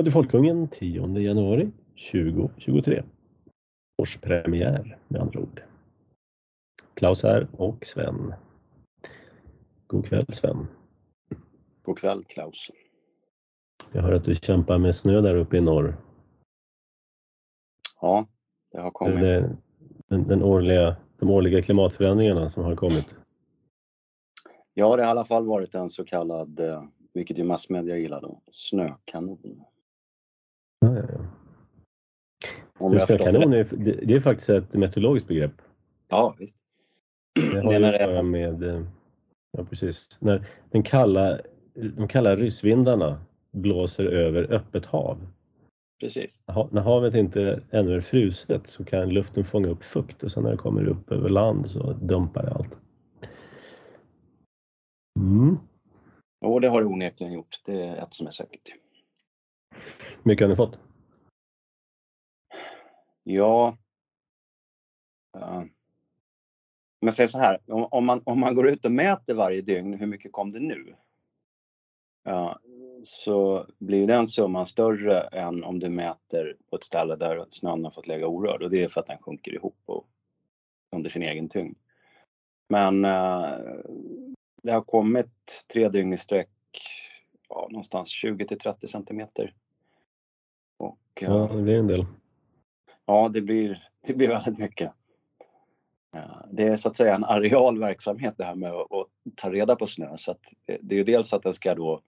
Radio Folkungen 10 januari 2023. Årspremiär med andra ord. Klaus här och Sven. God kväll Sven. God kväll Klaus. Jag hör att du kämpar med snö där uppe i norr. Ja, det har kommit. Det, den, den årliga, de årliga klimatförändringarna som har kommit. Ja, det har i alla fall varit en så kallad, eh, vilket ju massmedia gillar då, snökanon. Ja, ja, ja. Om det. är, det, det är faktiskt ett meteorologiskt begrepp. Ja, visst. Det har ju att göra med, eh, ja precis, när den kalla, de kalla ryssvindarna blåser över öppet hav. Precis. När havet inte ännu är fruset så kan luften fånga upp fukt och sen när det kommer upp över land så dumpar det allt. Mm. Och det har det onekligen gjort. Det är ett som är säkert mycket har ni fått? Ja. Uh, om jag säger så här, om, om, man, om man går ut och mäter varje dygn, hur mycket kom det nu? Ja, så blir den summan större än om du mäter på ett ställe där snön har fått lägga orörd och det är för att den sjunker ihop och, under sin egen tyngd. Men eh, det har kommit tre dygn i sträck, ja, någonstans 20 till 30 centimeter. Och, Ja, eh, det blir en del. Ja, det blir, det blir väldigt mycket. Det är så att säga en areal verksamhet det här med att, ta reda på snö. Så att det det är ju dels att den ska då,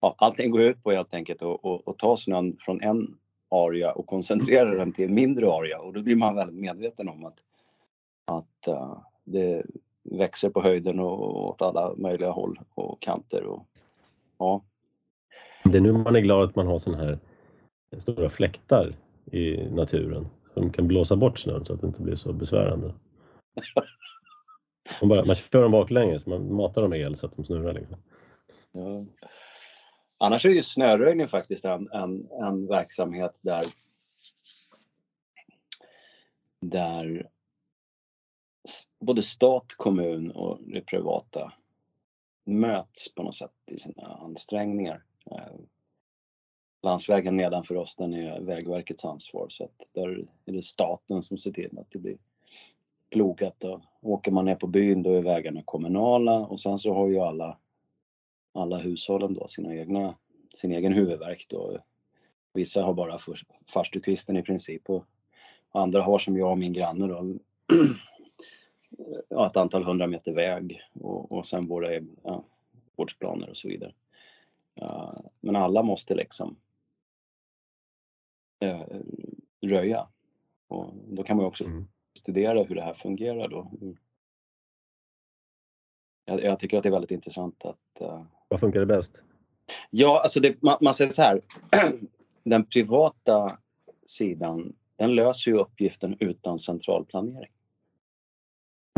ja, allting går ut på helt enkelt att ta snön från en area och koncentrera den till en mindre area och då blir man väldigt medveten om att, att eh, det växer på höjden och åt alla möjliga håll och kanter. Och, ja, Det är nu man är glad att man har sådana här stora fläktar i naturen som kan blåsa bort snön så att det inte blir så besvärande. Man, bara, man kör dem baklänges, man matar dem med el så att de snurrar. Liksom. Ja. Annars är ju snöröjning faktiskt en, en, en verksamhet där, där både stat, kommun och det privata möts på något sätt i sina ansträngningar. Eh, Landsvägen nedanför oss den är Vägverkets ansvar så att där är det staten som ser till att det blir plogat. Och eh, åker man ner på byn då är vägarna kommunala och sen så har ju alla alla hushållen då sina egna, sin egen huvudvärk då. Vissa har bara farstukvisten i princip och andra har som jag och min granne då ja, ett antal hundra meter väg och, och sen våra ja, gårdsplaner och så vidare. Ja, men alla måste liksom röja. Och då kan man också Mm. studera hur det här fungerar då. Jag, jag tycker att det är väldigt intressant att eh, Vad funkar det bäst? Ja, alltså det, man, man säger så här. Den privata sidan, den löser ju uppgiften utan centralplanering.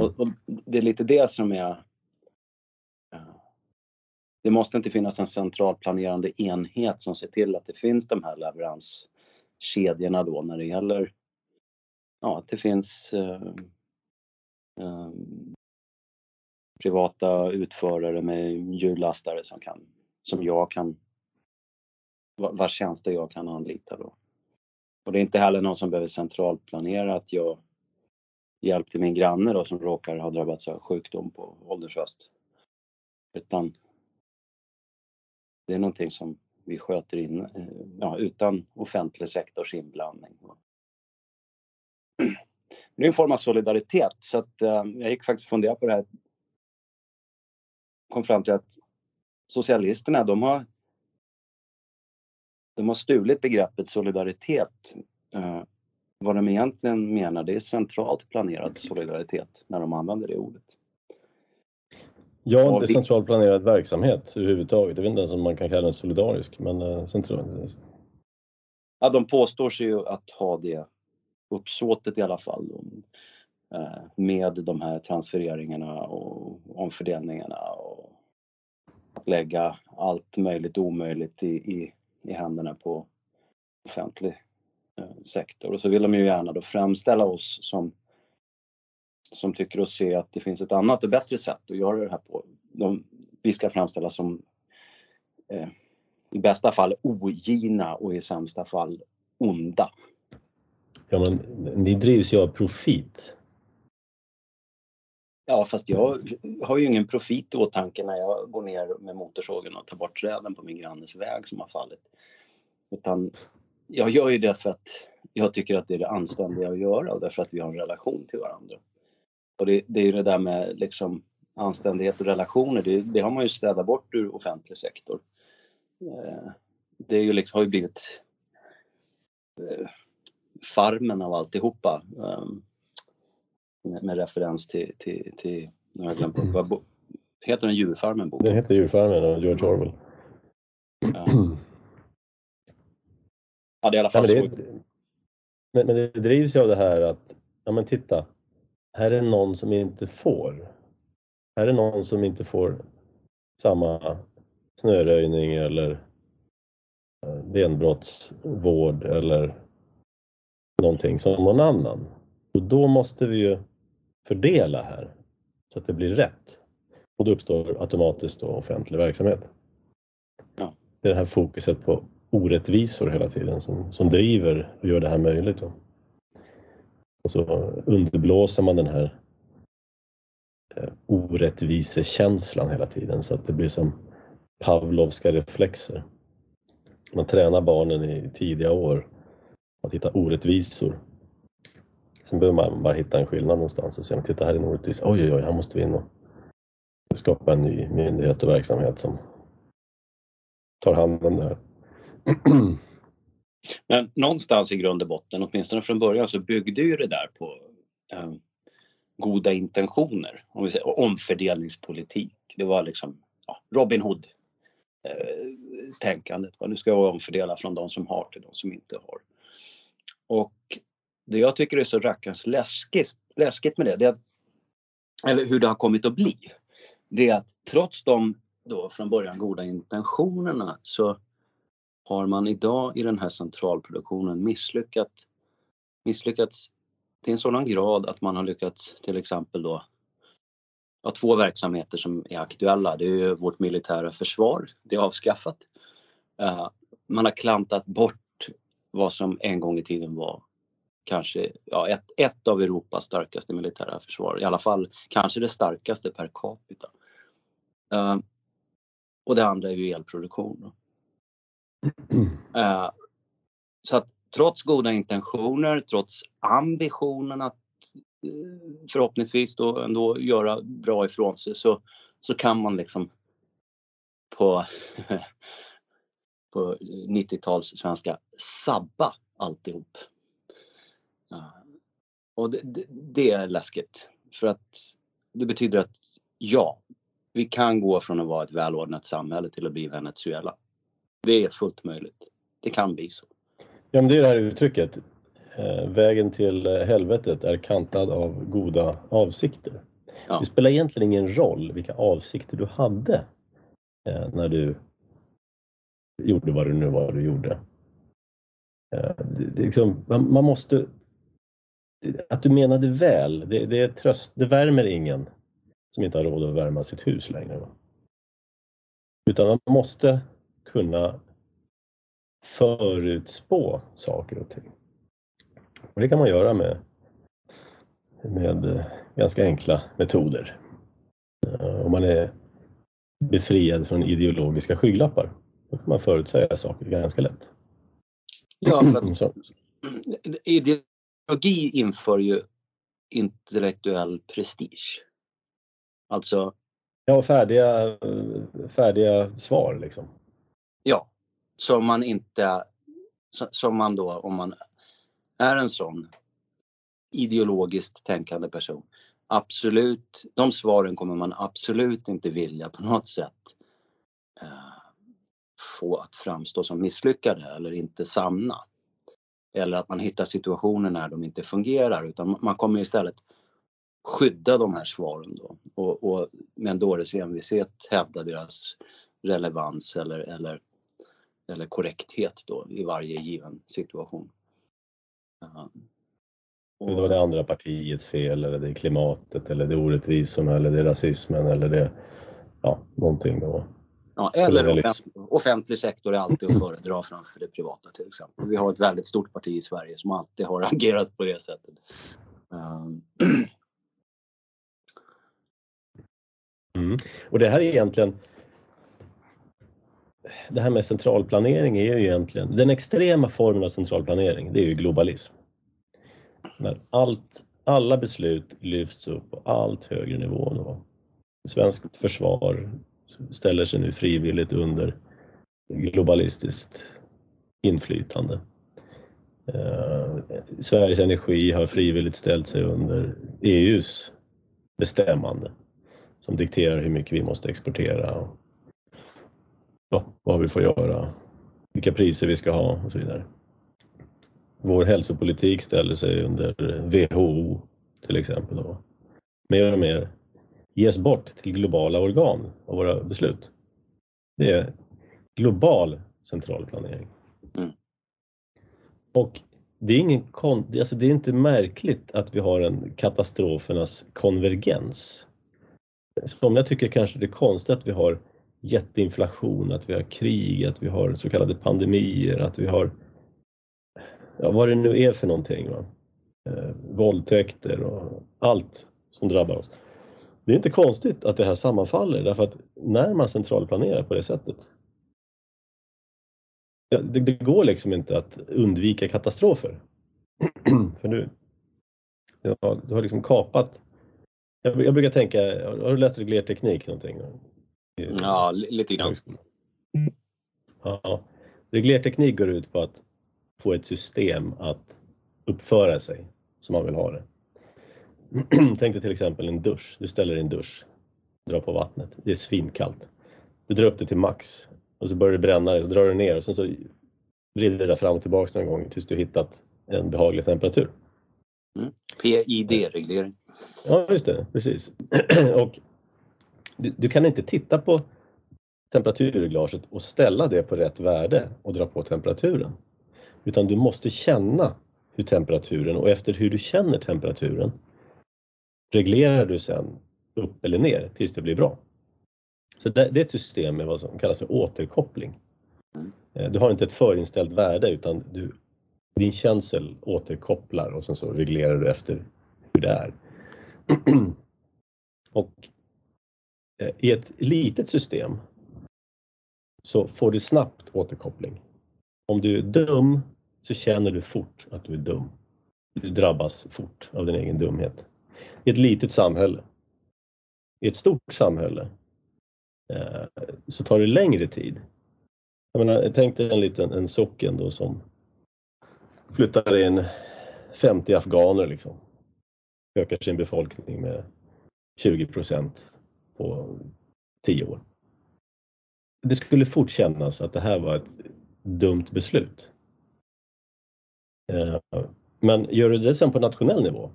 Och, och det är lite det som är... ja, Det måste inte finnas en centralplanerande enhet som ser till att det finns de här kedjorna då när det gäller ja, att det finns eh, eh, privata utförare med hjullastare som kan som jag kan vars tjänster jag kan anlita då. Och det är inte heller någon som behöver centralplanera att jag hjälpte min granne då som råkar ha drabbats av sjukdom på ålders höst. Utan det är någonting som vi sköter in, eh, ja, utan offentlig sektors inblandning. Det är en form av solidaritet så att eh, jag gick faktiskt och funderade på det här. Kom fram till att socialisterna de har de har stulit begreppet solidaritet. Eh, vad de egentligen menar det är centralt planerad solidaritet när de använder det ordet. Ja, det är centralt planerad verksamhet överhuvudtaget. Jag vet inte ens om man kan kalla den solidarisk, men eh, central... Ja, de påstår sig ju att ha det uppsåtet i alla fall. eh, Med de här transfereringarna och omfördelningarna och att lägga allt möjligt och omöjligt i, i, i händerna på offentlig eh, sektor. Och så vill de ju gärna då framställa oss som, som tycker och se att det finns ett annat och bättre sätt att göra det här på. De, vi ska framställas som eh, i bästa fall ogina och i sämsta fall onda. Ja, men ni drivs ju av profit. Ja, fast jag har ju ingen profit i åtanke när jag går ner med motorsågen och tar bort träden på min grannes väg som har fallit. Utan jag gör ju det för att jag tycker att det är det anständiga att göra och därför att vi har en relation till varandra. Och det, det är ju det där med liksom anständighet och relationer, det, det, har man ju städat bort ur offentlig sektor. Eh, det är ju liksom, har ju blivit eh, farmen av alltihopa. Um, med, med referens till, till, till nu har jag glömt bort, vad heter den Djurfarmen? Boken? Den heter Djurfarmen av George Orwell. Ja. ja, det är i alla fall ja, men, det, men, men, det drivs ju av det här att, ja men titta, här är någon som inte får. Här är någon som inte får samma snöröjning eller eh, benbrottsvård eller någonting som någon annan. Och då måste vi ju fördela här så att det blir rätt. Och då uppstår automatiskt då offentlig verksamhet. Ja. Det är det här fokuset på orättvisor hela tiden som, som driver och gör det här möjligt. Då. Och så underblåser man den här eh, orättvisekänslan hela tiden så att det blir som Pavlovska reflexer. Man tränar barnen i tidiga år att hitta orättvisor Sen behöver man bara hitta en skillnad någonstans och säga, titta här är en orättvisa. Oj, oj, oj, här måste vi in och skapa en ny myndighet och verksamhet som tar hand om det här. Men någonstans i grund och botten, åtminstone från början, så byggde ju det där på eh, goda intentioner. Om vi säger, omfördelningspolitik. Det var liksom ja, Robin Hood eh, tänkandet. Nu ska jag omfördela från de som har till de som inte har. Och det jag tycker är så rackarns läskigt, läskigt med det, det är att, eller hur det har kommit att bli, det är att trots de då från början goda intentionerna så har man idag i den här centralproduktionen misslyckats, misslyckats till en sådan grad att man har lyckats till exempel då ha två verksamheter som är aktuella. Det är ju vårt militära försvar, det är avskaffat. Uh, man har klantat bort vad som en gång i tiden var kanske ja, ett, ett av Europas starkaste militära försvar. I alla fall kanske det starkaste per capita. Uh, och det andra är ju elproduktion. Eh, så att trots goda intentioner, trots ambitionen att eh, förhoppningsvis då ändå göra bra ifrån sig så, så kan man liksom på, på 90-tals svenska sabba alltihop. Eh, och det, det, det, är läskigt. För att det betyder att ja, vi kan gå från att vara ett välordnat samhälle till att bli Venezuela. Det är fullt möjligt. Det kan bli så. Ja, men det är det här uttrycket. Eh, vägen till helvetet är kantad av goda avsikter. Ja. Det spelar egentligen ingen roll vilka avsikter du hade eh, när du gjorde vad det nu var du gjorde. Eh, liksom, man, måste att du menade väl, det, det, är tröst, det värmer ingen som inte har råd att värma sitt hus längre. Utan man måste kunna förutspå saker och ting. Och det kan man göra med, med eh, ganska enkla metoder. Eh, om man är befriad från ideologiska skygglappar, då kan man förutsäga saker ganska lätt. Ja, för Ideologi inför ju intellektuell prestige. Alltså... Ja, färdiga, färdiga svar liksom. Ja, som man inte... Som man då, om man är en sån ideologiskt tänkande person, absolut, de svaren kommer man absolut inte vilja på något sätt eh, få att framstå som misslyckade eller inte sanna. Eller att man hittar situationer när de inte fungerar utan man kommer istället skydda de här svaren då och, och med en dåres envishet hävda deras relevans eller, eller, eller korrekthet då i varje given situation. Uh, och, det var det andra partiets fel eller det är klimatet eller det är orättvisorna eller det är rasismen eller det ja, någonting då. Ja, eller offentlig, offentlig sektor är alltid att föredra framför det privata till exempel. Vi har ett väldigt stort parti i Sverige som alltid har agerat på det sättet. Um. Mm. Och det här är egentligen det här med centralplanering är ju egentligen, den extrema formen av centralplanering, det är ju globalism. När allt, alla beslut lyfts upp på allt högre nivå. Svenskt försvar ställer sig nu frivilligt under globalistiskt inflytande. Eh, Sveriges Energi har frivilligt ställt sig under EUs bestämmande som dikterar hur mycket vi måste exportera och ja, vad vi får göra, vilka priser vi ska ha och så vidare. Vår hälsopolitik ställer sig under WHO till exempel och mer och mer ges bort till globala organ av våra beslut. Det är global central planering. Mm. Och det är, ingen alltså det är inte märkligt att vi har en katastrofernas konvergens. Somliga tycker kanske det är konstigt att vi har jätteinflation, att vi har krig, att vi har så kallade pandemier, att vi har ja, vad det nu är för någonting. Va? Eh, våldtäkter och allt som drabbar oss. Det är inte konstigt att det här sammanfaller därför att när man centralplanerar på det sättet det, det, går liksom inte att undvika katastrofer. för du, du har liksom kapat jag, jag brukar tänka, har du läst reglerteknik någonting? Ja, lite grann. Ja. Reglerteknik går ut på att få ett system att uppföra sig som man vill ha det. Tänk dig till exempel en dusch. Du ställer i en dusch, drar på vattnet. Det är svinkallt. Du drar upp det till max och så börjar det bränna dig, så drar du ner och sen så vrider det fram och tillbaka någon gång tills du hittat en behaglig temperatur. Mm. PID-reglering. Ja, just det, precis. och du, du, kan inte titta på temperaturreglaget och ställa det på rätt värde och dra på temperaturen. Utan du måste känna hur temperaturen och efter hur du känner temperaturen reglerar du sen upp eller ner tills det blir bra. Så det, det är ett system med vad som kallas för återkoppling. Eh, du har inte ett förinställt värde utan du, din känsel återkopplar och sen så reglerar du efter hur det är. och Eh, i ett litet system så får du snabbt återkoppling. Om du är dum så känner du fort att du är dum. Du drabbas fort av din egen dumhet. I ett litet samhälle. I ett stort samhälle eh, så tar det längre tid. Jag menar, tänk dig en liten en socken då som flyttar in 50 afghaner liksom. Ökar sin befolkning med 20 procent på tio år. Det skulle fort kännas att det här var ett dumt beslut. Eh, men gör du det sen på nationell nivå,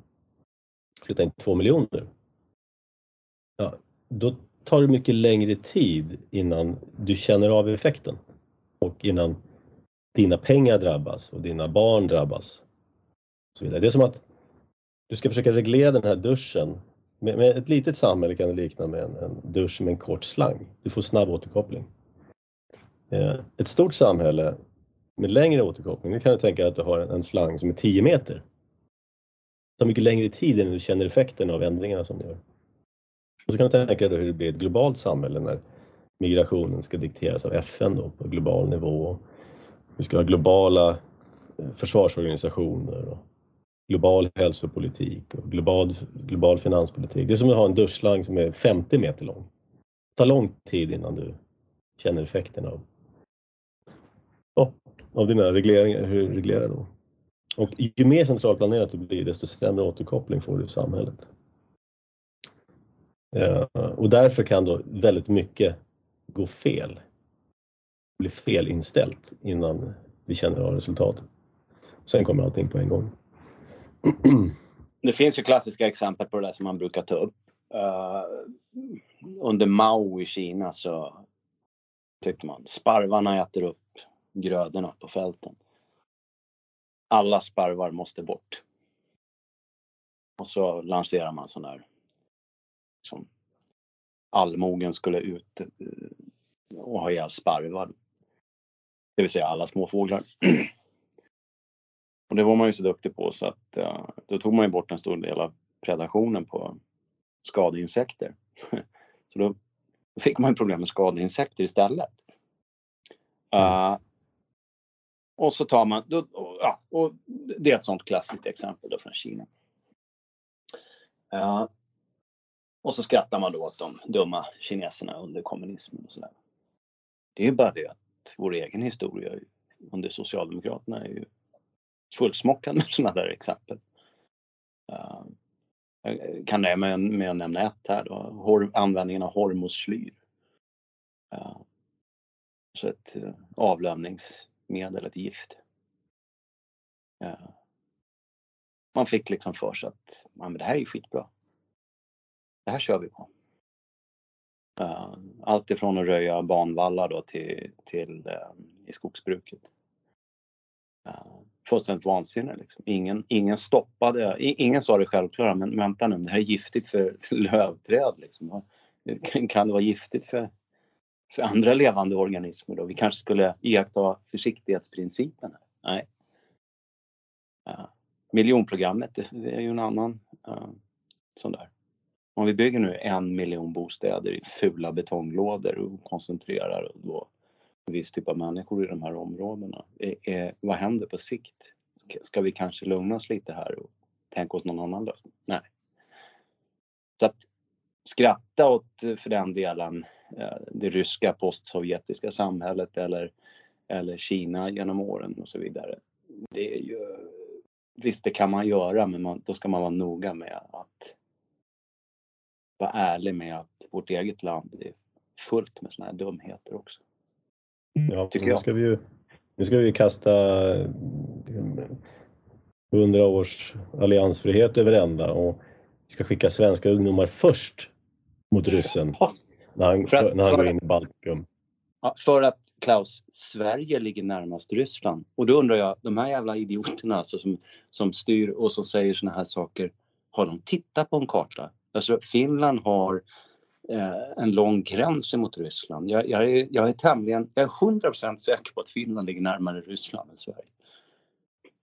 flytta in två miljoner, ja, då tar det mycket längre tid innan du känner av effekten och innan dina pengar drabbas och dina barn drabbas. så vidare. Det är som att du ska försöka reglera den här duschen med, med, ett litet samhälle kan det likna med en, en dusch med en kort slang. Du får snabb återkoppling. Eh, ett stort samhälle med längre återkoppling, nu kan du tänka att du har en, en slang som är 10 meter. Det tar mycket längre tid innan du känner effekten av ändringarna som du gör. Och så kan du tänka dig hur det blir ett globalt samhälle när migrationen ska dikteras av FN då, på global nivå. Vi ska ha globala eh, försvarsorganisationer och global hälsopolitik och global, global finanspolitik. Det är som att ha en duschslang som är 50 meter lång. Det tar lång tid innan du känner effekterna av, ja, av dina regleringar, hur du reglerar då. Och ju mer centralplanerat du blir desto sämre återkoppling får du i samhället. Eh, och därför kan då väldigt mycket gå fel. Bli felinställt innan vi känner av resultatet. Sen kommer allting på en gång. Det finns ju klassiska exempel på det där som man brukar ta upp. Uh, under Mao i Kina så tyckte man sparvarna äter upp grödorna på fälten. Alla sparvar måste bort. Och så lanserar man sån här som allmogen skulle ut, eh, och ha ihjäl sparvar. Det vill säga alla småfåglar. och det var man ju så duktig på så att då tog man ju bort en stor del av predationen på skadeinsekter. så då fick man problem med skadeinsekter istället. Uh, och så tar man, då, ja, och det är ett sånt klassiskt exempel då från Kina. Uh, och så skrattar man då åt de dumma kineserna under kommunismen och sådär. Det är ju bara det att vår egen historia under Socialdemokraterna är ju fullsmockad med sådana där exempel. Jag kan nöja mig med att nämna ett här då, användningen av hormoslyr. Ehm, så ett eh, avlövningsmedel, ett gift. Ehm, man fick liksom för sig att men det här är ju skitbra. Det här kör vi på. Allt ifrån att röja banvallar då till, till eh, i skogsbruket. Uh, fullständigt vansinne liksom. Ingen, ingen stoppade, ingen sa det självklara men vänta nu, det här är giftigt för, lövträd liksom. Kan, det vara giftigt för, för andra levande organismer då? Vi kanske skulle iaktta försiktighetsprincipen? Här. Nej. Uh, miljonprogrammet, det är ju en annan uh, sån där. Om vi bygger nu en miljon bostäder i fula betonglådor och koncentrerar då viss typ av människor i de här områdena. Är, är, vad händer på sikt? Ska, ska, vi kanske lugna oss lite här och tänka oss någon annan lösning? Nej. Så att skratta åt, för den delen, eh, det ryska postsovjetiska samhället eller, eller Kina genom åren och så vidare. Det är ju, visst, det kan man göra, men man, då ska man vara noga med att vara ärlig med att vårt eget land är fullt med sådana här dumheter också. Ja, tycker jag. Nu ska vi ju, nu ska vi kasta 100 års alliansfrihet över ända och vi ska skicka svenska ungdomar först mot ryssen när han, att, när han går in i Baltikum. Ja, för att Klaus, Sverige ligger närmast Ryssland och då undrar jag, de här jävla idioterna alltså som, som styr och som säger såna här saker, har de tittat på en karta? Alltså Finland har en lång gräns mot Ryssland. Jag, jag, är, jag är tämligen, jag är 100% säker på att Finland ligger närmare Ryssland än Sverige.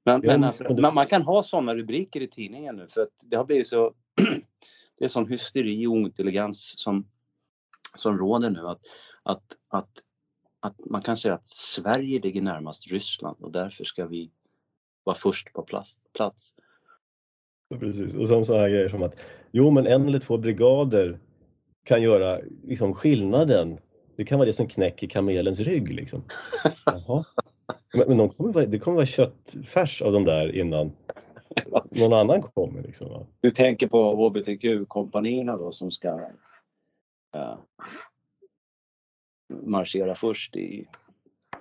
Men, men alltså, man, man, kan ha sådana rubriker i tidningen nu för att det har blivit så det är sån hysteri och ointelligens som, som råder nu att, att, att, att man kan säga att Sverige ligger närmast Ryssland och därför ska vi vara först på plats. plats. Precis, och sen sådana här grejer som att jo men en eller två brigader kan göra liksom, skillnaden. Det kan vara det som knäcker kamelens rygg. Liksom. Men, men de kommer vara, det kommer vara köttfärs av de där innan någon annan kommer. Liksom. Du tänker på hbtq-kompanierna då som ska uh, marschera först i,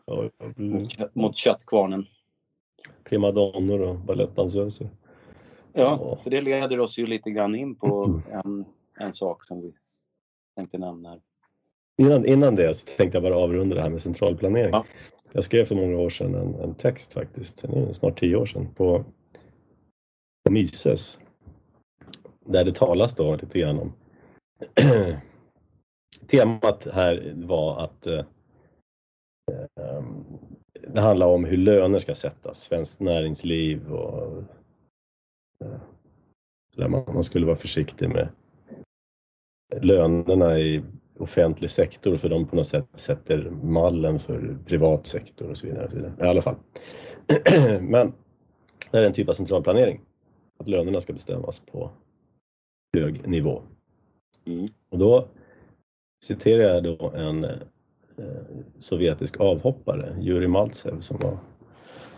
ja, mot, mot köttkvarnen. Primadonnor och balettdansöser. Ja, för det leder oss ju lite grann in på en, en sak som vi tänkte nämna här. Innan, innan det så tänkte jag bara avrunda det här med centralplanering. Ja. Jag skrev för många år sedan en, en text faktiskt, snart tio år sedan, på, på Mises. Där det talas då lite grann om Temat här var att eh, eh, det handlar om hur löner ska sättas, svenskt näringsliv och där man, man skulle vara försiktig med lönerna i offentlig sektor för de på något sätt sätter mallen för privat sektor och så vidare. Och så vidare. I alla fall. Men det är en typ av centralplanering. Att lönerna ska bestämmas på hög nivå. Mm. Och då citerar jag då en eh, sovjetisk avhoppare, Jurij Maltsev, som var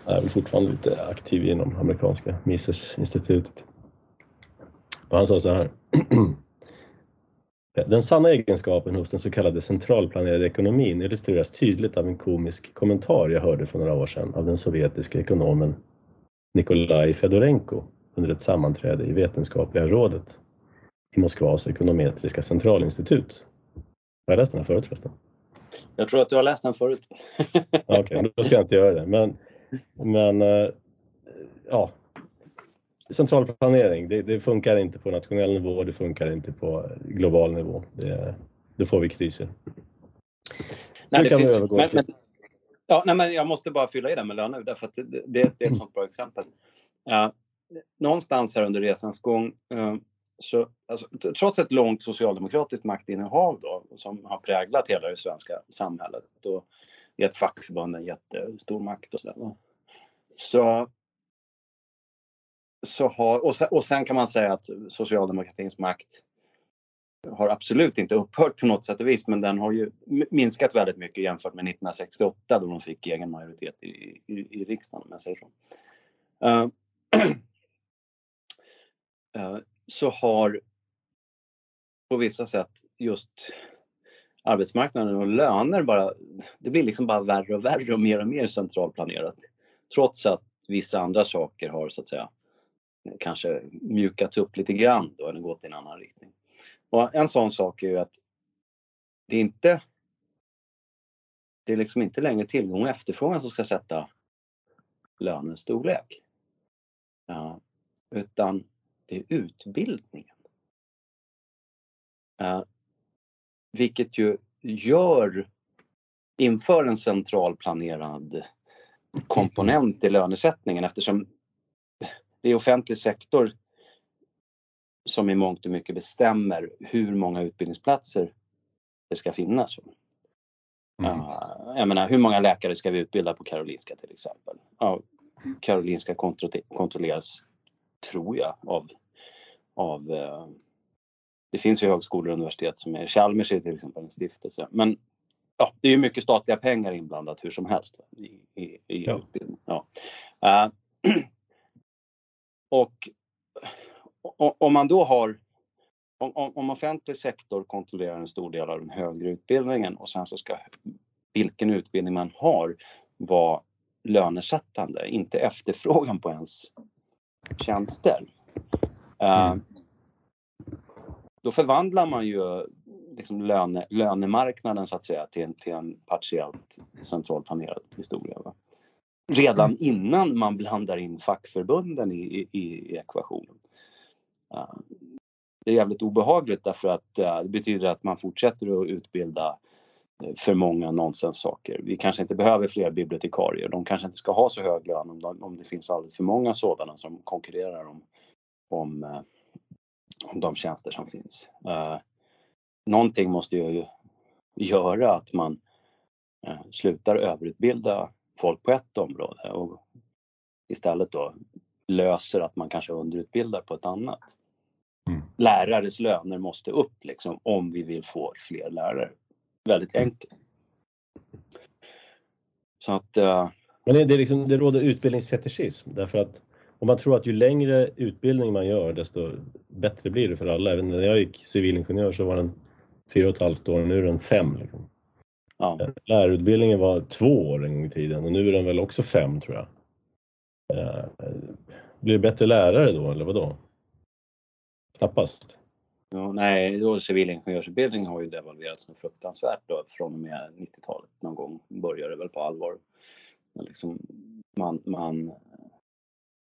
är fortfarande lite aktiv inom amerikanska Mises-institutet. Och han sa så här. Den sanna egenskapen hos den så kallade centralplanerade ekonomin illustreras tydligt av en komisk kommentar jag hörde för några år sedan av den sovjetiska ekonomen Nikolaj Fedorenko under ett sammanträde i Vetenskapliga rådet i Moskvas ekonometriska centralinstitut. Har jag läst den här förut förresten? Jag tror att du har läst den förut. Okej, okay, då ska jag inte göra det. Men men eh, ja, centralplanering, det, det, funkar inte på nationell nivå, det funkar inte på global nivå. Det, då får vi kriser. Nej, Nu vi finns, övergå men, till- men, ja, nej, men jag måste bara fylla i det med löner därför att det, det, det är ett sånt bra exempel. Ja, någonstans här under resans gång eh, så, alltså, trots ett långt socialdemokratiskt maktinnehav då, som har präglat hela det svenska samhället och gett fackförbunden jättestor makt och sådär. Så, så har, och, sen, och sen kan man säga att socialdemokratins makt har absolut inte upphört på något sätt och vis men den har ju minskat väldigt mycket jämfört med 1968 då de fick egen majoritet i, i, i riksdagen om jag säger så. Uh, uh, så har på vissa sätt just arbetsmarknaden och löner bara, det blir liksom bara värre och värre och mer och mer centralplanerat. Trots att vissa andra saker har så att säga kanske mjukats upp lite grann då eller gått i en annan riktning. Och en sån sak är ju att det är inte det är liksom inte längre tillgång och efterfrågan som ska sätta lönens storlek. Ja, utan det är utbildningen. Ja, vilket ju gör inför en central planerad komponent i lönesättningen eftersom det är offentlig sektor som i mångt och mycket bestämmer hur många utbildningsplatser det ska finnas. Mm. Ja, jag menar, hur många läkare ska vi utbilda på Karolinska till exempel? Ja, Karolinska kontro- kontrolleras, tror jag, av, av eh, det finns ju högskolor och universitet som är, Chalmers är till exempel en stiftelse. Men ja, det är ju mycket statliga pengar inblandat hur som helst i, i, i Ja. utbildning. Ja. Eh, och om man då har om, om, offentlig sektor kontrollerar en stor del av den högre utbildningen och sen så ska vilken utbildning man har vara lönesättande, inte efterfrågan på ens tjänster. Eh, Mm. Då förvandlar man ju liksom löne, lönemarknaden så att säga till till en partiellt centralplanerad historia. Va? Redan innan man blandar in fackförbunden i, i, i ekvationen. Det är jävligt obehagligt därför att det betyder att man fortsätter att utbilda eh, för många nonsenssaker. Vi kanske inte behöver fler bibliotekarier. De kanske inte ska ha så hög lön om, de, om det finns alldeles för många sådana som konkurrerar om, om, eh, om de tjänster som finns. Eh, någonting måste ju göra att man slutar överutbilda folk på ett område och istället då löser att man kanske underutbildar på ett annat. Mm. Lärares löner måste upp liksom om vi vill få fler lärare. Väldigt enkelt. Så att eh, Men det, det, är liksom, det råder utbildningsfetischism därför att om man tror att ju längre utbildning man gör desto bättre blir det för alla. Även när jag gick civilingenjör så var den fyra och ett halvt år, nu är den fem. Liksom. Ja, Lärarutbildningen var två år en gång i tiden och nu är den väl också fem tror jag. Eh, Blir det bättre lärare då eller vadå? Knappast. ja, nej, då civilingenjörsutbildning har ju devalverats något fruktansvärt då från och med 90-talet någon gång började det väl på allvar. Men Liksom, man, man,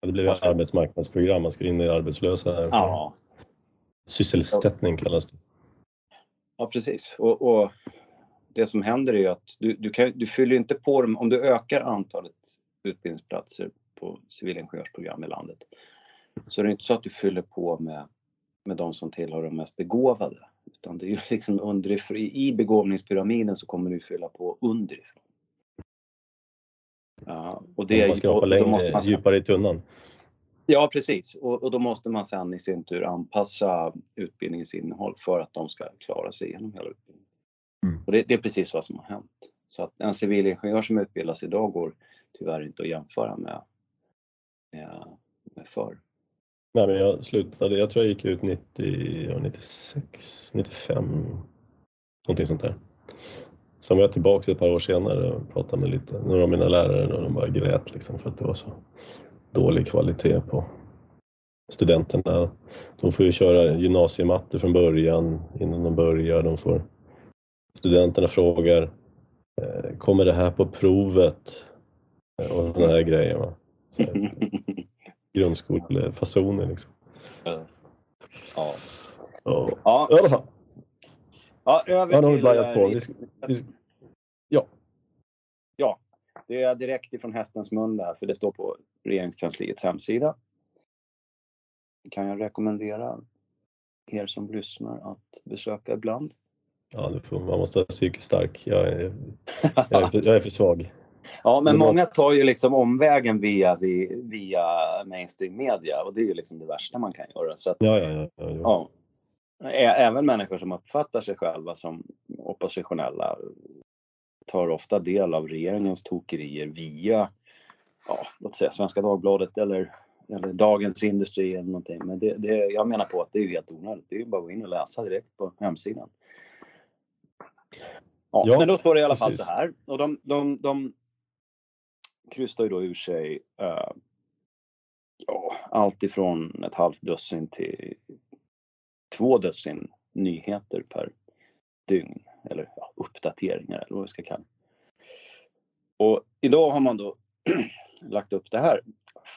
Ja, Det blev ska- arbetsmarknadsprogram, man ska in i arbetslösa. Här. ja, Sysselsättning kallas det. Ja, precis. Och, och det som händer är att du, du, kan, du fyller inte på dem, om du ökar antalet utbildningsplatser på civilingenjörsprogram i landet så är det inte så att du fyller på med, med de som tillhör de mest begåvade. Utan det är ju liksom underifrån, i begåvningspyramiden så kommer du fylla på underifrån. Ja, och det man då längre, måste man djupare i tunnan. Ja, precis. Och, och då måste man sen i sin tur anpassa utbildningens innehåll för att de ska klara sig igenom hela utbildningen. Mm. Och det, det är precis vad som har hänt. Så att en civilingenjör som utbildas idag går tyvärr inte att jämföra med, med, med förr. Nej, men jag slutade, jag tror jag gick ut 90, ja, 96, 95, någonting sånt där. Sen var jag tillbaka ett par år senare och pratade med lite, några av mina lärare och de bara grät liksom för att det var så dålig kvalitet på studenterna. De får ju köra gymnasiematte från början innan de börjar. De får, studenterna frågar, eh, kommer det här på provet? Eh, Och sådana här grejer. Va? Så här, grundskolefasoner liksom. ja. Ja, Ja, i alla fall. ja, över Ja, har till, eh, på. Vi ska, vi, ska- Ja. Ja, det är direkt ifrån hästens mun där, för det står på regeringskansliets hemsida. Kan jag rekommendera er som lyssnar att besöka ibland. Ja, får, man måste vara psykiskt stark. Jag är, jag är, för, jag är för svag. Ja, men många tar ju liksom omvägen via, via, mainstream media och det är ju liksom det värsta man kan göra. Så att, Ja, ja, ja. ja, Även människor som uppfattar sig själva som oppositionella tar ofta del av regeringens tokerier via, ja, låt säga Svenska Dagbladet eller, eller Dagens Industri eller någonting. Men det, det, jag menar på att det är ju helt onödigt. Det är ju bara att gå in och läsa direkt på hemsidan. Ja, Ja, men då står det i alla fall precis. så här. Och de, de, de krystar ju då ur sig eh, ja, allt ifrån ett halvt dussin till två dussin nyheter per dygn. Eller ja, uppdateringar eller vad vi ska kalla. Och idag har man då lagt upp det här.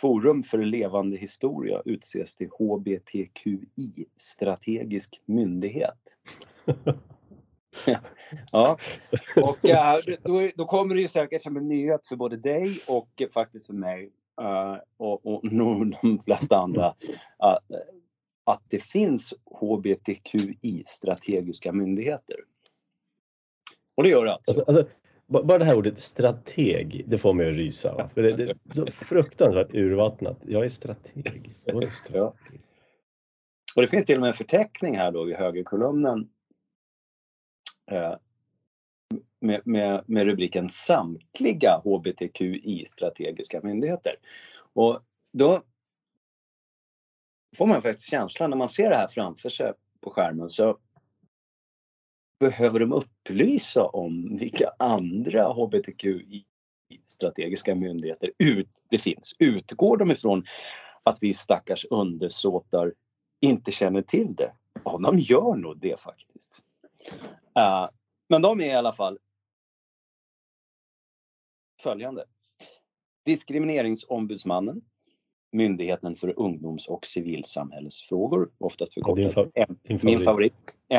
Forum för levande historia utses till HBTQI strategisk myndighet. Ja, och äh, då, då kommer det ju säkert som en nyhet för både dig och faktiskt för mig äh, och, och nog de flesta andra att det finns HBTQI strategiska myndigheter. Och det gör det alltså. Alltså, alltså, ba- bara det här ordet strateg, det får mig att rysa. Va? För det, det är så fruktansvärt urvattnat. Jag är strateg. Vadå strateg? Och det finns till och med en förteckning här då i högerkolumnen eh, Eh, med, med, med rubriken Samtliga HBTQI strategiska myndigheter. Och då får man faktiskt känslan när man ser det här framför sig på skärmen så behöver de upplysa om vilka andra HBTQI strategiska myndigheter ut, det finns. Utgår de ifrån att vi stackars undersåtar inte känner till det? Ja, de gör nog det faktiskt. Eh, men de är i alla fall följande. Diskrimineringsombudsmannen, Myndigheten för ungdoms och civilsamhällesfrågor, oftast förkortat fa- min favorit,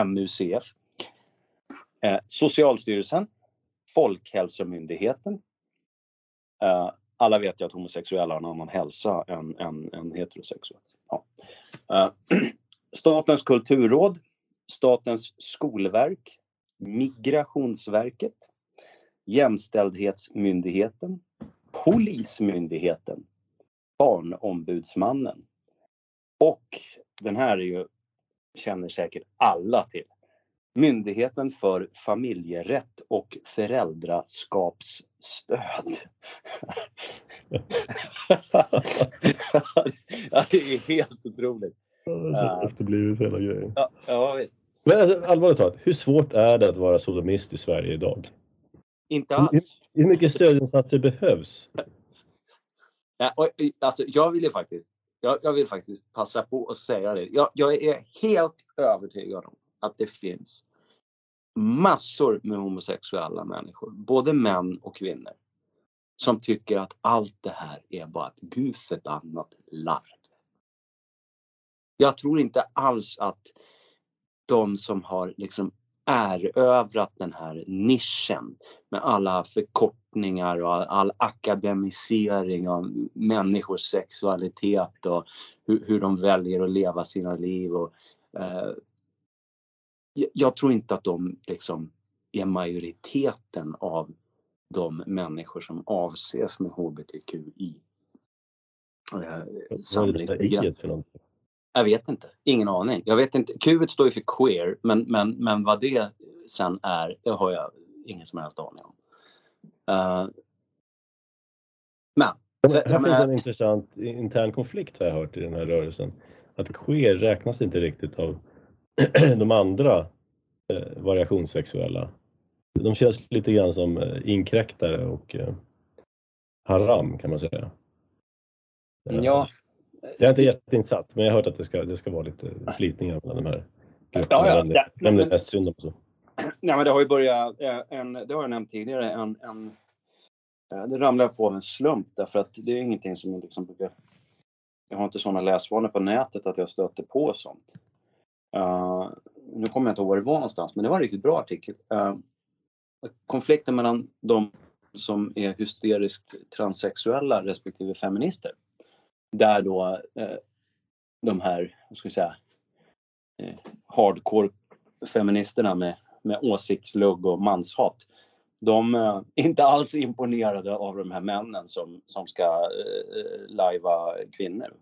MUCF. Eh, Socialstyrelsen, Folkhälsomyndigheten. Eh, alla vet ju att homosexuella har en annan hälsa än, än, än heterosexuella. Ja. Eh, Statens kulturråd, Statens skolverk, Migrationsverket, Jämställdhetsmyndigheten, Polismyndigheten, Barnombudsmannen och den här är ju, känner säkert alla till. Myndigheten för familjerätt och föräldraskapsstöd. ja, det är helt otroligt. Ja, det är så efterblivet hela grejen. Ja, ja visst. Men alltså, allvarligt talat, hur svårt är det att vara sodomist i Sverige idag? Inte alls. Hur mycket stödinsatser behövs? Ja, och, alltså, jag vill ju faktiskt, jag, jag vill faktiskt passa på att säga det. Jag, jag är helt övertygad om att det finns massor med homosexuella människor, både män och kvinnor, som tycker att allt det här är bara ett gudförbannat larv. Jag tror inte alls att de som har liksom erövrat den här nischen med alla förkortningar och all akademisering av människors sexualitet och hur, hur de väljer att leva sina liv. Och, eh, jag- tror inte att de liksom är majoriteten av de människor som avses med HBTQI. Eh, Vad är det samling. där i för någonting? Jag vet inte. Ingen aning. Jag vet inte. Q står ju för queer, men, men, men vad det sen är, det har jag ingen som helst aning om. Eh, men, Här finns en intressant intern konflikt har jag hört i den här rörelsen. Att queer räknas inte riktigt av de andra eh, variationssexuella. De känns lite grann som eh, inkräktare och eh, haram kan man säga. Eh, ja, Jag är inte jätteinsatt men jag har hört att det ska, det ska vara lite slitningar mellan de här grupperna. Ja, ja, ja, mest synd om. och Så. nej, men det har ju börjat, eh, en, det har jag nämnt tidigare, en, en, eh, det ramlar på av en slump därför att det är ingenting som jag liksom brukar jag har inte sådana läsvanor på nätet att jag stöter på sånt. Eh, nu kommer jag inte ihåg var det var någonstans, men det var en riktigt bra artikel. Eh, konflikten mellan de som är hysteriskt transsexuella respektive feminister. Där då eh, de här, vad ska vi säga, eh, hardcore feministerna med, med åsiktslugg och manshat. De är inte alls imponerade av de här männen som, som ska eh, lajva kvinnor.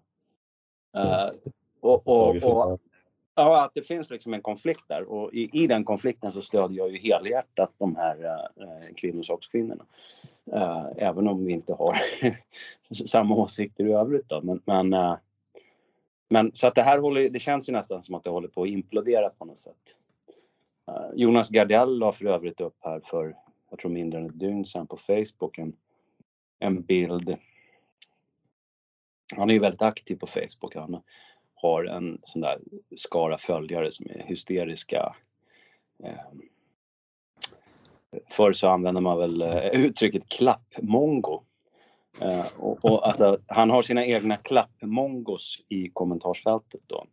Uh, och, och, och, ja, att det finns liksom en konflikt där och i, i den konflikten så stödjer jag ju helhjärtat de här eh, äh, kvinnosakskvinnorna. Äh, eh, även om vi inte har samma åsikter i övrigt då. Men, men, äh, men så att det här håller, det känns ju nästan som att det håller på att implodera på något sätt. Jonas Gardell la för övrigt upp här för, jag tror mindre än ett dygn sedan på Facebook en, en bild han är ju väldigt aktiv på Facebook. Han har en sån där skara följare som är hysteriska. Ehm, förr så använde man väl eh, uttrycket klappmongo. Eh, och, och alltså, han har sina egna klappmongos i kommentarsfältet då.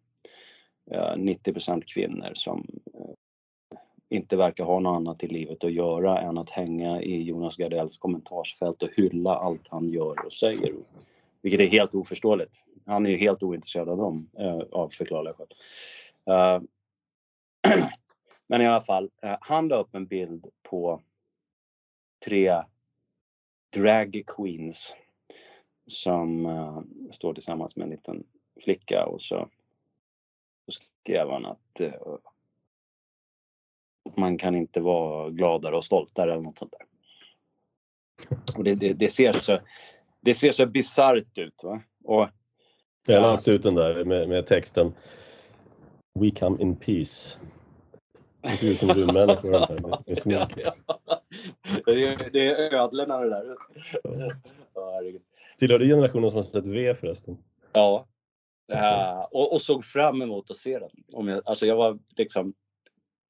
Eh, 90% kvinnor som inte verkar ha något annat i livet att göra än att hänga i Jonas Gardells kommentarsfält och hylla allt han gör och säger. Vilket är helt oförståeligt. Han är ju helt ointresserad av dem eh, av förklarliga skäl. Eh, men i alla fall, eh, han la upp en bild på tre drag queens som eh, står tillsammans med en liten flicka och så, så skrev han att eh, man kan inte vara gladare och stoltare eller något sånt där. Och det, det, det ser så det ser så bisarrt ut. Va? Och, jag la också ut den där med, med, texten We come in peace. Det ser ut som rymdmänniskor med, med smink. det, är, det är ödlorna det där. Ja. Tillhör du generationen som har sett V förresten? Ja. Uh, och, och, såg fram emot att se den. Om jag, alltså jag var liksom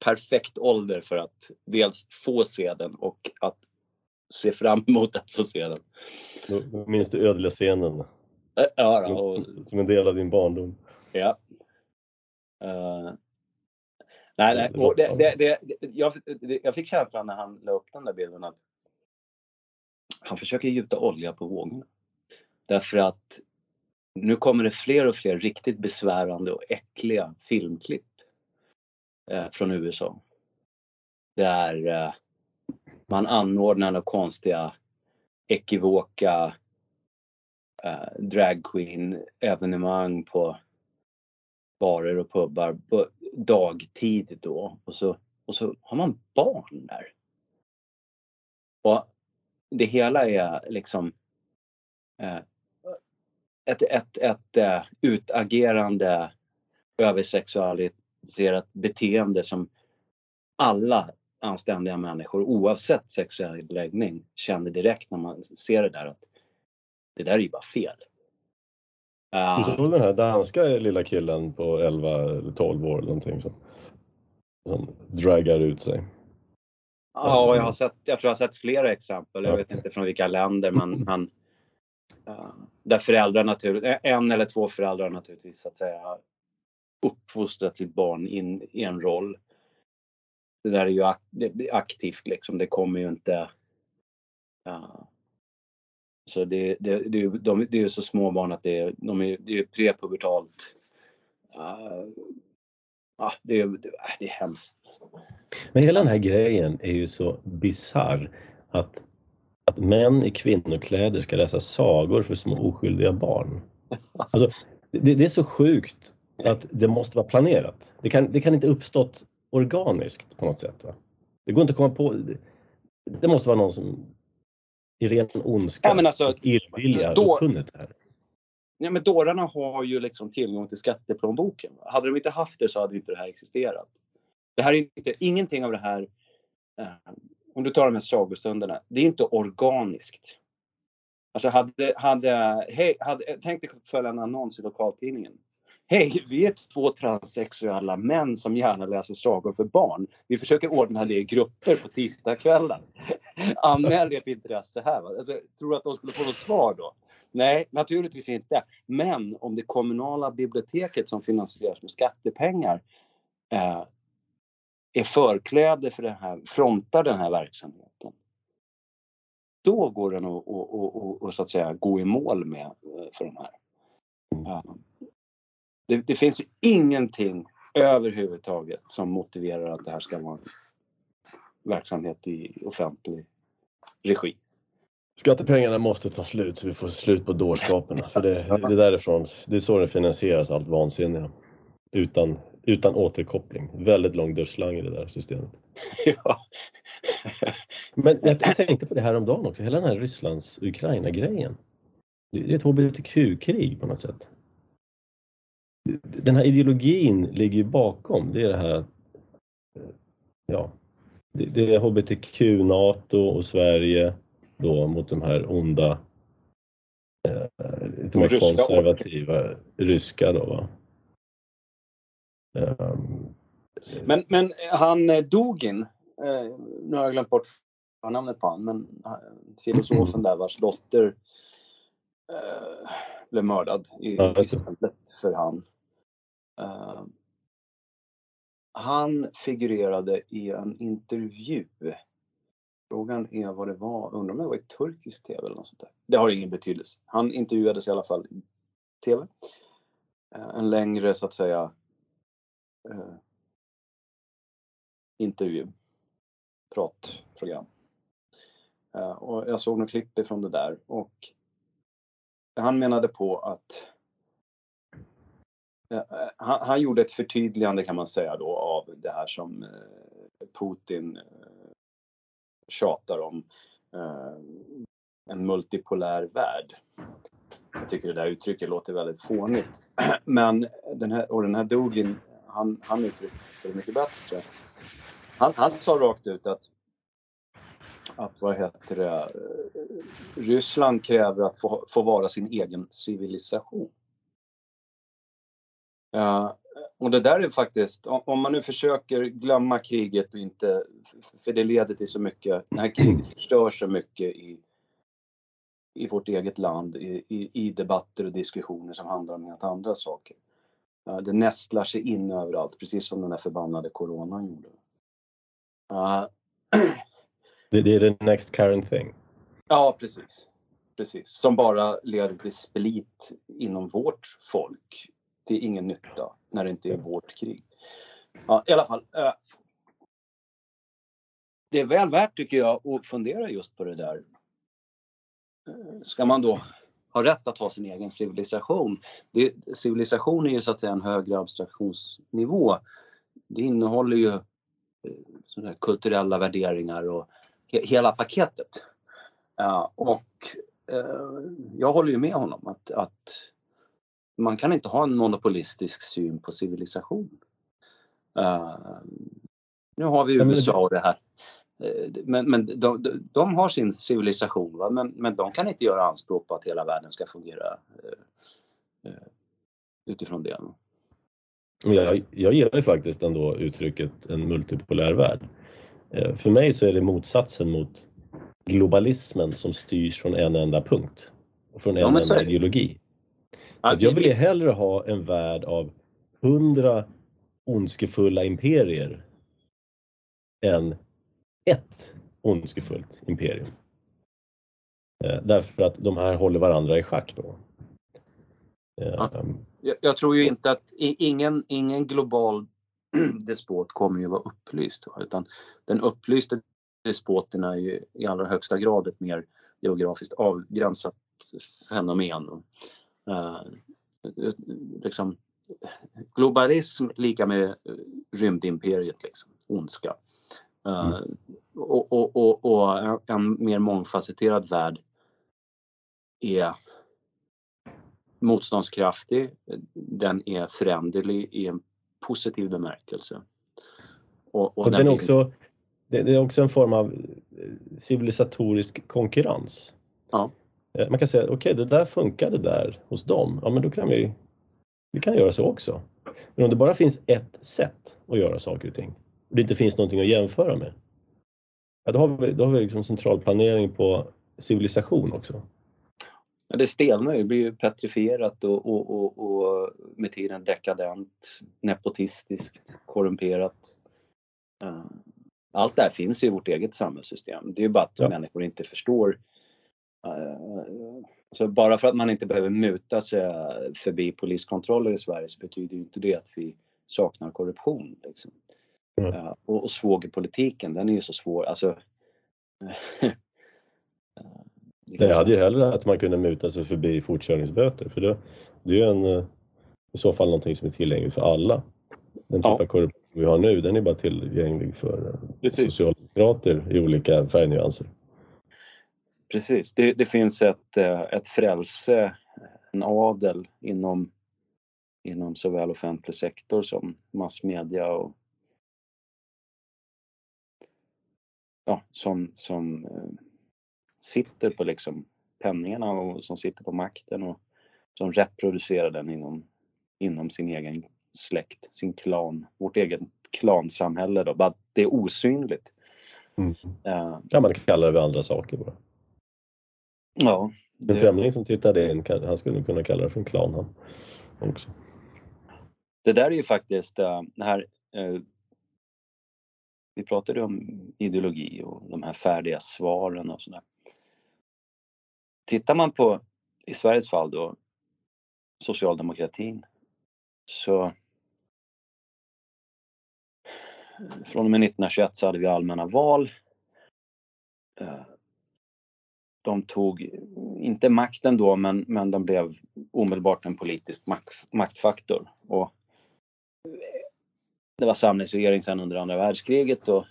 perfekt ålder för att dels få se den och att se fram emot att få se den. Minns du ödla-scenen? Ja, då, och... som, som, en del av din barndom? Ja. Uh... Nej, nej. Och det, det, det, jag, jag fick känslan när han la upp den där bilden att han försöker gjuta olja på vågorna. Därför att nu kommer det fler och fler riktigt besvärande och äckliga filmklipp eh, från USA. Där eh, man anordnar några konstiga ekivoka eh, dragqueen evenemang på barer och pubbar på dagtid då och så, och så har man barn där. Och det hela är liksom eh, ett, ett, ett eh, utagerande översexualiserat beteende som alla anständiga människor oavsett sexuell läggning känner direkt när man ser det där att det där är ju bara fel. Du såg den här danska lilla killen på 11 eller 12 år eller någonting som, som draggar ut sig? Ja, jag har sett, jag tror jag har sett flera exempel. Jag vet inte från vilka länder men uh, där föräldrar naturligtvis, en eller två föräldrar naturligtvis så att säga uppfostrat sitt barn in i en roll det där är ju aktivt liksom. Det kommer ju inte... Så det, det, det, de, det är så små barn att det, de är, det är prepubertalt. Uh, ja, det, det, det är hemskt. Men hela den här grejen är ju så bizarr att, att män i kvinnokläder ska läsa sagor för små oskyldiga barn. Alltså, det, det är så sjukt att det måste vara planerat. Det kan, det kan inte uppstått organiskt på något sätt. Va? Det går inte att komma på. Det måste vara någon som i ren ondska ja, alltså, och illvilja då, uppfunnit det här. Ja, men dårarna har ju liksom tillgång till skatteplånboken. Hade de inte haft det så hade inte det här existerat. Det här är inte, ingenting av det här, eh, om du tar de här sagostunderna, det är inte organiskt. Alltså hade, hade, hej, hade, tänk dig följa en annons i lokaltidningen. Hej, vi är två transsexuella män som gärna läser sagor för barn. Vi försöker ordna det i grupper på tisdagskvällar. Anmäl ert intresse här. Va? Alltså, tror du att de skulle få något svar då? Nej, naturligtvis inte. Men om det kommunala biblioteket som finansieras med skattepengar eh, är förkläde för den här, frontar den här verksamheten. Då går den att, att, att, att, så att säga gå i mål med eh, för de här. Eh, det, det finns ingenting överhuvudtaget som motiverar att det här ska vara en verksamhet i offentlig regi. Skattepengarna måste ta slut så vi får slut på dårskaperna. För det, det är därifrån, det är så det finansieras allt vansinniga. Utan, utan återkoppling. Väldigt lång dödsslang i det där systemet. Ja. Men jag, jag tänkte på det här om dagen också, hela den här Rysslands-Ukraina-grejen. Det är ett hbtq-krig på något sätt. Den här ideologin ligger ju bakom, det är det här ja, det, det är hbtq, NATO och Sverige då mot de här onda, eh, lite mer konservativa ryska då va. Um, men, men han eh, Dugin, eh, nu har jag glömt bort namnet på honom, men eh, filosofen där vars dotter eh, blev mördad i, ja, istället för han. Eh, han figurerade i en intervju. Frågan är vad det var, undrar om det var i turkisk TV eller något sånt där. Det har ingen betydelse. Han intervjuades i alla fall i TV. Uh, en längre så att säga uh, intervju, pratprogram. och jag såg något klipp ifrån det där och han menade på att Eh, han, han, gjorde ett förtydligande kan man säga då av det här som eh, Putin eh, tjatar om. En multipolär värld. Jag tycker det där uttrycket låter väldigt fånigt. Men den här, och den här Dugin, han, han uttryckte det mycket bättre. Han, han sa rakt ut att att vad heter det, Ryssland kräver att få, få vara sin egen civilisation. Och det där är faktiskt, om man nu försöker glömma kriget och inte, för det leder till så mycket, det här kriget förstör så mycket i, i vårt eget land, i, i, i debatter och diskussioner som handlar om helt andra saker. Det nästlar sig in överallt, precis som den där förbannade coronan gjorde. Det, det är the next current thing. Ja, precis. Precis. Som bara leder till split inom vårt folk. Är ingen nytta när det inte är vårt krig. Ja, I alla fall. Eh, det är väl värt tycker jag att fundera just på det där. Eh, ska man då ha rätt att ha sin egen civilisation? Det, civilisation är ju så att säga en högre abstraktionsnivå. Det innehåller ju eh, kulturella värderingar och hela paketet. Uh, och uh, jag håller ju med honom att, att man kan inte ha en monopolistisk syn på civilisation. Uh, nu har vi USA och det här. Men, men de, de, de, har sin civilisation, va? Men, men de kan inte göra anspråk på att hela världen ska fungera utifrån det. Jag, jag gillar faktiskt ändå uttrycket en multipolär värld. Eh, för mig så är det motsatsen mot globalismen som styrs från en enda punkt och från en ja, enda ideologi. Så jag vill hellre ha en värld av hundra ondskefulla imperier än ett ondskefullt imperium. Eh, därför att de här håller varandra i schack då. Ja. Eh, jag, jag, tror ju inte att ingen, ingen global despot kommer ju vara upplyst. Utan den upplyste despoten är ju i allra högsta grad ett mer geografiskt avgränsat fenomen. Uh, liksom, globalism lika med rymdimperiet, liksom, ondska. Uh, mm. och, och, och, och, en mer mångfacetterad värld är motståndskraftig, den är föränderlig i en positiv bemärkelse. Och, och, och den, är också, det är också en form av civilisatorisk konkurrens. Ja. Eh, man kan säga, okej okay, det där funkade där hos dem, ja men då kan vi, vi kan göra så också. Men om det bara finns ett sätt att göra saker och ting och det inte finns någonting att jämföra med, ja, då har vi, då har vi liksom centralplanering på civilisation också. Ja, det stelnar ju, det blir ju petrifierat och, och, och, och med tiden dekadent, nepotistiskt, korrumperat. Uh, allt det här finns i vårt eget samhällssystem. Det är ju bara att ja. människor inte förstår. Uh, så bara för att man inte behöver muta sig förbi poliskontroller i Sverige så betyder ju inte det att vi saknar korruption. Liksom. Mm. Och, och svågerpolitiken, den är ju så svår. Alltså, jag hade ju hellre att man kunde muta sig förbi fortkörningsböter för det, det är ju en, eh, i så fall någonting som är tillgängligt för alla. Den typ ja. av korruption vi har nu den är bara tillgänglig för eh, Precis. socialdemokrater i olika färgnyanser. Precis, det, det, finns ett, eh, ett frälse, en adel inom, inom såväl offentlig sektor som massmedia och ja, som, som sitter på liksom penningarna och som sitter på makten och som reproducerar den inom, inom sin egen släkt, sin klan, vårt eget klansamhälle då, bara det är osynligt. Mm. Uh, kan man kalla det andra saker bara. Ja. Det... En främling som tittade in, han skulle kunna kalla det för en klan han också. Det där är ju faktiskt uh, det här uh, vi pratade om ideologi och de här färdiga svaren och sådär. Tittar man på, i Sveriges fall då, socialdemokratin så från och med 1921 så hade vi allmänna val. De tog, inte makten då, men, men de blev omedelbart en politisk makt, maktfaktor. Och det var samlingsregering sen under andra världskriget och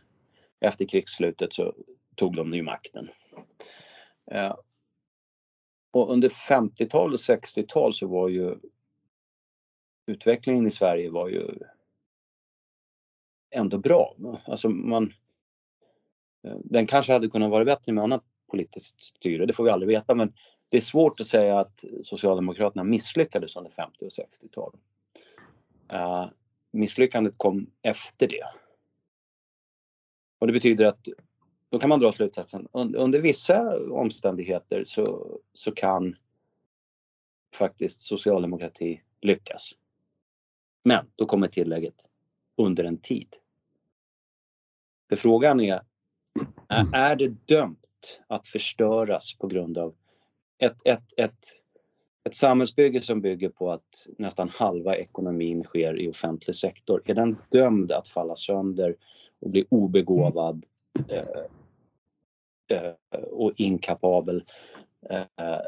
efter krigsslutet så tog de ny makten. Eh, och under 50-tal och 60-tal så var ju utvecklingen i Sverige var ju ändå bra. Alltså man, eh, den kanske hade kunnat vara bättre med annat politiskt styre, det får vi aldrig veta men det är svårt att säga att Socialdemokraterna misslyckades under 50 och 60-talen. Uh, eh, misslyckandet kom efter det. Och det betyder att då kan man dra slutsatsen under vissa omständigheter så, så kan faktiskt socialdemokrati lyckas. Men då kommer tillägget under en tid. För frågan är, är det dömt att förstöras på grund av ett, ett, ett, ett samhällsbygge som bygger på att nästan halva ekonomin sker i offentlig sektor? Är den dömd att falla sönder och bli obegåvad eh, eh, och inkapabel. Eh, eh,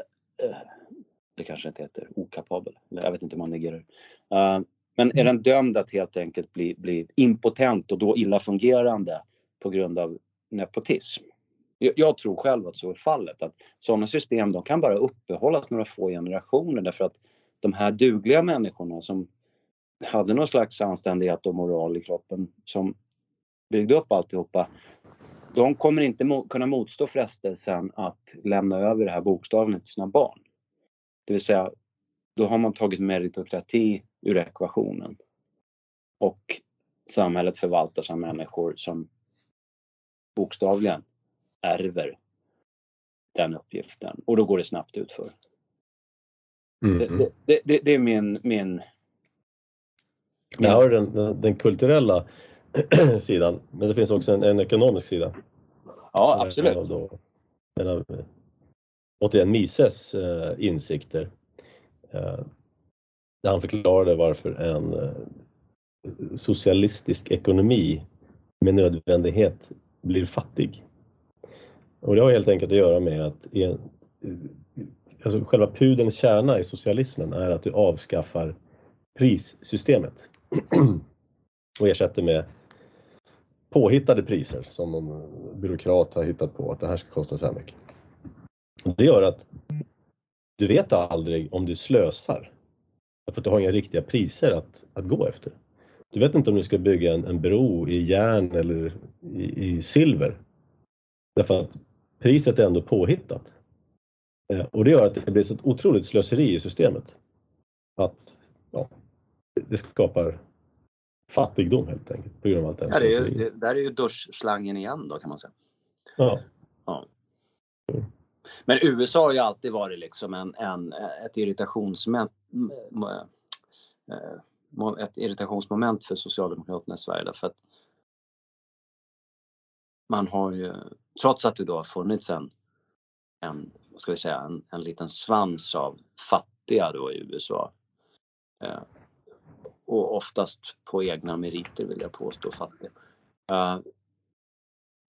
det kanske inte heter okapabel, jag vet inte hur man negerar. Uh, men är den dömd att helt enkelt bli, bli impotent och då illa fungerande på grund av nepotism? Jag, tror själv att så är fallet, att sådana system de kan bara uppehållas några få generationer därför att de här dugliga människorna som hade någon slags anständighet och moral i kroppen som byggde upp alltihopa, de kommer inte mo kunna motstå frestelsen att lämna över det här bokstavligen till sina barn. Det vill säga, då har man tagit meritokrati ur ekvationen. Och samhället förvaltas av människor som bokstavligen ärver den uppgiften och då går det snabbt utför. Mm. Det, det, det, det, är min... min. Jag har den, den kulturella sidan, men det finns också en, en ekonomisk sida. Ja, absolut. Då, en av, återigen Mises eh, insikter. Eh, där han förklarade varför en eh, socialistisk ekonomi med nödvändighet blir fattig. Och det har helt enkelt att göra med att en, alltså själva pudelns kärna i socialismen är att du avskaffar prissystemet och ersätter med påhittade priser som någon byråkrat har hittat på att det här ska kosta så här mycket. Det gör att du vet aldrig om du slösar. För att du har inga riktiga priser att, att gå efter. Du vet inte om du ska bygga en, en bro i järn eller i, i silver. Därför att priset är ändå påhittat. Eh, och det gör att det blir ett otroligt slöseri i systemet. Att ja, det skapar fattigdom helt enkelt. På grund av allt det, ja, det, är ju, det där är ju duschslangen igen då kan man säga. Ja. ja. Men USA har ju alltid varit liksom en, en, ett, irritationsmoment, eh, ett irritationsmoment för Socialdemokraterna i Sverige därför att man har ju, trots att det då har funnits en, en vad ska vi säga, en, en liten svans av fattiga då i USA. Eh, och oftast på egna meriter vill jag påstå fattiga. Eh,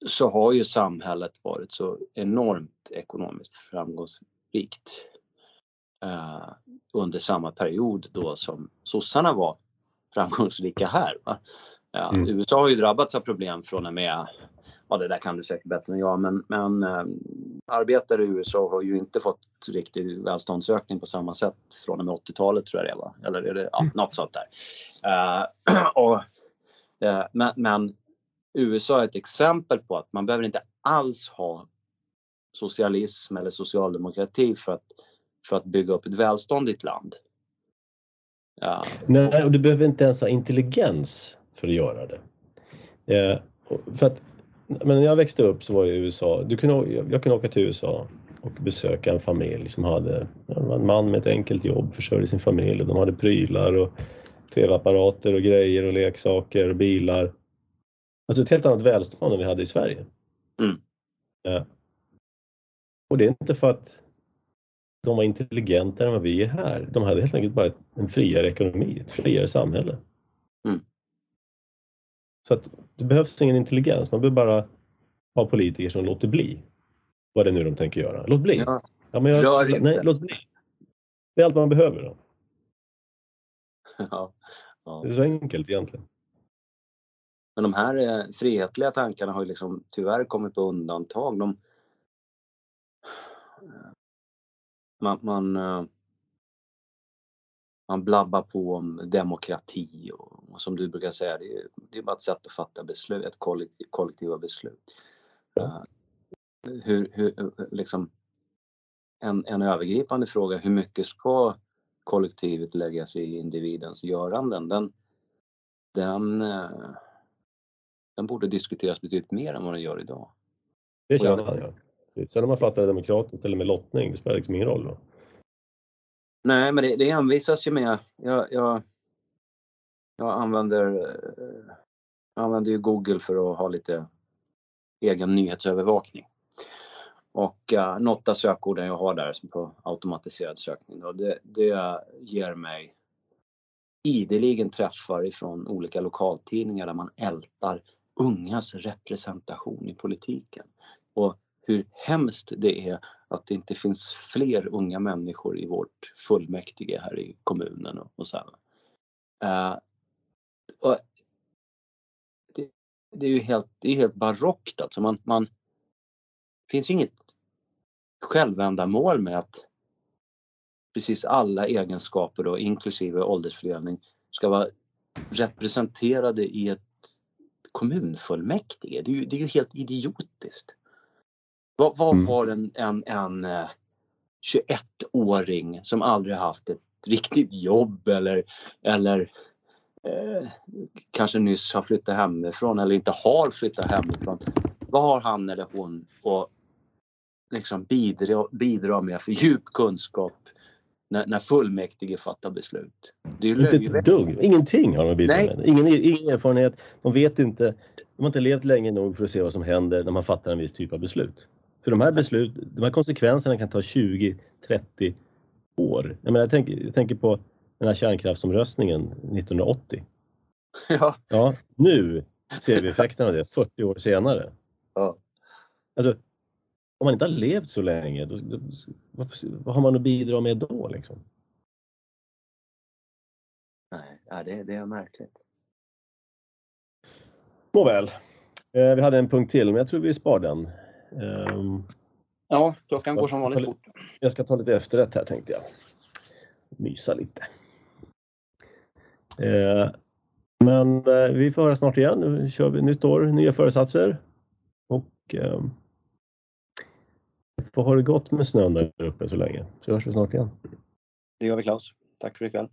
så har ju samhället varit så enormt ekonomiskt framgångsrikt eh, under samma period då som sossarna var framgångsrika här. Ja, mm. USA har ju drabbats av problem från och med, ja det där kan du säkert bättre än jag, men, men äh, arbetare i USA har ju inte fått riktig välståndsökning på samma sätt från och med 80-talet tror jag det var, eller är det, ja, mm. något sånt där. Uh, och, uh, men, men USA är ett exempel på att man behöver inte alls ha socialism eller socialdemokrati för att, för att bygga upp ett välstånd i ett land. Ja. Nej, och du behöver inte ens ha intelligens för att göra det. Eh, för att, men när jag växte upp så var jag i USA, du kunde, jag kunde åka till USA och besöka en familj som hade en man med ett enkelt jobb, försörjde sin familj och de hade prylar och tv-apparater och grejer och leksaker och bilar. Alltså ett helt annat välstånd än vi hade i Sverige. Mm. Ja. Och det är inte för att de var intelligentare än vad vi är här. De hade helt enkelt bara en friare ekonomi, ett friare samhälle. Så att det behövs ingen intelligens, man behöver bara ha politiker som låter bli. Vad det är nu de tänker göra. Låt bli! Ja. Ja, men jag, Rör nej, låt bli. Det är allt man behöver. Då. Ja, ja. Det är så enkelt egentligen. Men de här eh, frihetliga tankarna har ju liksom tyvärr kommit på undantag. De, man, man, eh, man blabbar på om demokrati och, och som du brukar säga, det är, det är bara ett sätt att fatta beslut, ett kollektiv, kollektiva beslut. Uh, hur, hur, liksom, en, en övergripande fråga, hur mycket ska kollektivet lägga sig i individens göranden? Den, den, uh, den borde diskuteras betydligt mer än vad den gör idag. Det känner man ja. Sen om man fattar det demokratiskt eller med lottning, det spelar liksom ingen roll. Då. Nej, men det, det envisas ju med. Jag, jag, jag använder, eh, jag använder ju Google för att ha lite egen nyhetsövervakning. Och eh, uh, något av sökorden jag har där som på automatiserad sökning då, det, det ger mig ideligen träffar ifrån olika lokaltidningar där man ältar ungas representation i politiken. Och hur hemskt det är att det inte finns fler unga människor i vårt fullmäktige här i kommunen och, och så uh, och det, det, är ju helt, det är helt barockt alltså. Man, man, det finns inget självändamål med att precis alla egenskaper då, inklusive åldersfördelning, ska vara representerade i ett kommunfullmäktige. Det är ju, det är ju helt idiotiskt. Vad, vad mm. har en, en, en 21-åring eh, som aldrig haft ett riktigt jobb eller, eller eh, kanske nyss har flyttat hemifrån eller inte har flyttat hemifrån. Vad har han eller hon att liksom bidra, bidra med för djup kunskap när, när fullmäktige fattar beslut? Det är ju inte ett dugg, ingenting har de bidra med. Ingen, ingen erfarenhet, de vet inte, de har inte levt länge nog för att se vad som händer när man fattar en viss typ av beslut. För de här beslut, de här konsekvenserna kan ta 20, 30 år. Jag, menar, jag, tänker, jag tänker på den här kärnkraftsomröstningen 1980. Ja. ja. Nu ser vi effekterna av det 40 år senare. Ja. Alltså, om man inte har levt så länge, då, då, vad, vad, har man att bidra med då? Liksom? Nej, det, det är märkligt. Nåväl, eh, vi hade en punkt till men jag tror vi spar den. Um, ja, klockan går som vanligt fort. Jag ska ta lite efterrätt här tänkte jag. Mysa lite. Uh, men uh, vi får höra snart igen. Nu kör vi nytt år, nya föresatser. Och uh, får ha det gott med snön där uppe så länge. Så hörs vi snart igen. Det gör vi Claes. Tack för ikväll.